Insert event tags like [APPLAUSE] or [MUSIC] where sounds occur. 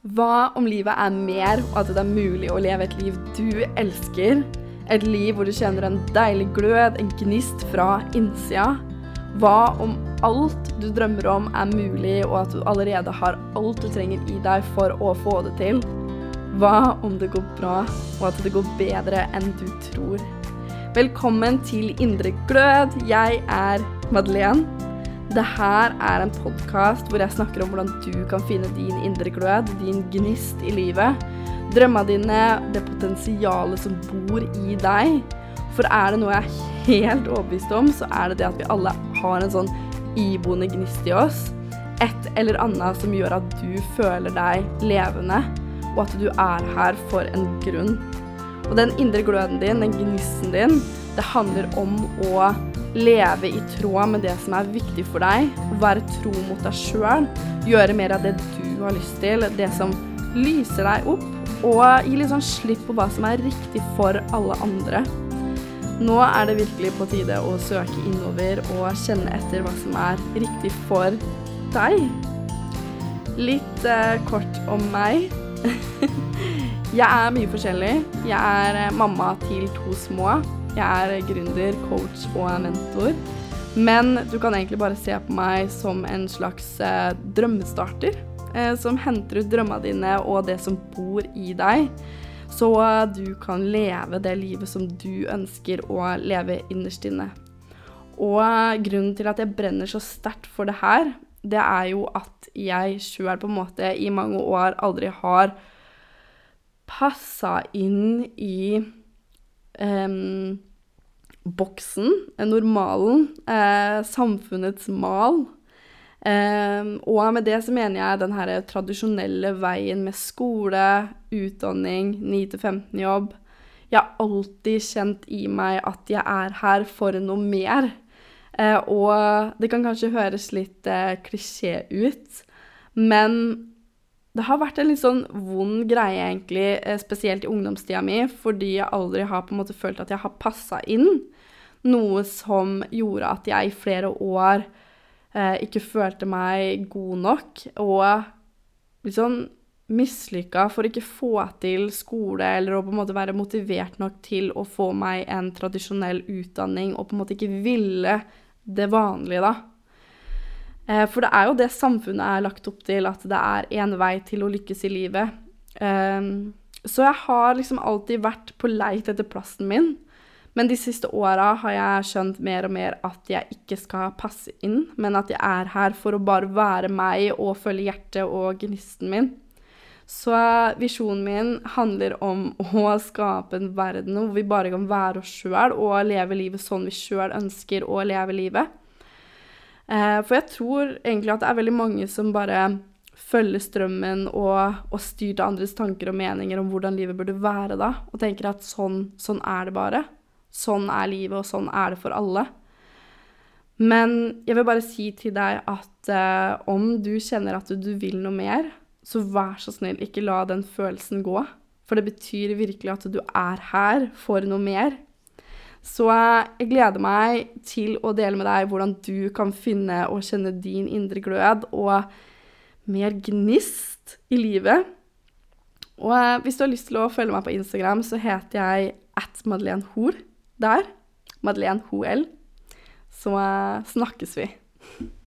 Hva om livet er mer, og at det er mulig å leve et liv du elsker? Et liv hvor du kjenner en deilig glød, en gnist fra innsida? Hva om alt du drømmer om er mulig, og at du allerede har alt du trenger i deg for å få det til? Hva om det går bra, og at det går bedre enn du tror? Velkommen til Indre glød. Jeg er Madeleine. Det her er en podkast hvor jeg snakker om hvordan du kan finne din indre glød, din gnist i livet. Drømmene dine, det potensialet som bor i deg. For er det noe jeg er helt overbevist om, så er det det at vi alle har en sånn iboende gnist i oss. Et eller annet som gjør at du føler deg levende, og at du er her for en grunn. Og den indre gløden din, den gnisten din, det handler om å leve i tråd med det som er viktig for deg, være tro mot deg sjøl, gjøre mer av det du har lyst til, det som lyser deg opp, og gi litt sånn slipp på hva som er riktig for alle andre. Nå er det virkelig på tide å søke innover og kjenne etter hva som er riktig for deg. Litt eh, kort om meg. [LAUGHS] jeg er mye forskjellig. Jeg er eh, mamma til to små. Jeg er gründer, coach og mentor. Men du kan egentlig bare se på meg som en slags eh, drømmestarter. Eh, som henter ut drømmene dine og det som bor i deg. Så du kan leve det livet som du ønsker å leve innerst inne. Og grunnen til at jeg brenner så sterkt for det her, det er jo at jeg sjøl på en måte i mange år aldri har passa inn i um, boksen, normalen, eh, samfunnets mal. Um, og med det så mener jeg den her tradisjonelle veien med skole, utdanning, 9-15-jobb. Jeg har alltid kjent i meg at jeg er her for noe mer. Eh, og det kan kanskje høres litt eh, klisjé ut, men det har vært en litt sånn vond greie, egentlig, eh, spesielt i ungdomstida mi, fordi jeg aldri har på en måte følt at jeg har passa inn. Noe som gjorde at jeg i flere år eh, ikke følte meg god nok, og litt sånn mislykka for ikke få til skole eller å på en måte være motivert nok til å få meg en tradisjonell utdanning, og på en måte ikke ville det vanlige, da. Eh, for det er jo det samfunnet er lagt opp til, at det er én vei til å lykkes i livet. Ehm, så jeg har liksom alltid vært på leit etter plassen min. Men de siste åra har jeg skjønt mer og mer at jeg ikke skal passe inn, men at jeg er her for å bare være meg og følge hjertet og gnisten min. Så visjonen min handler om å skape en verden hvor vi bare kan være oss sjøl og leve livet sånn vi sjøl ønsker å leve livet. Eh, for jeg tror egentlig at det er veldig mange som bare følger strømmen og, og styr andres tanker og meninger om hvordan livet burde være da, og tenker at sånn, sånn er det bare. Sånn er livet, og sånn er det for alle. Men jeg vil bare si til deg at eh, om du kjenner at du vil noe mer, så vær så snill, ikke la den følelsen gå. For det betyr virkelig at du er her for noe mer. Så jeg gleder meg til å dele med deg hvordan du kan finne og kjenne din indre glød og mer gnist i livet. Og eh, hvis du har lyst til å følge meg på Instagram, så heter jeg at Madeleine Hoel der. Madeleine Hoel. Så eh, snakkes vi.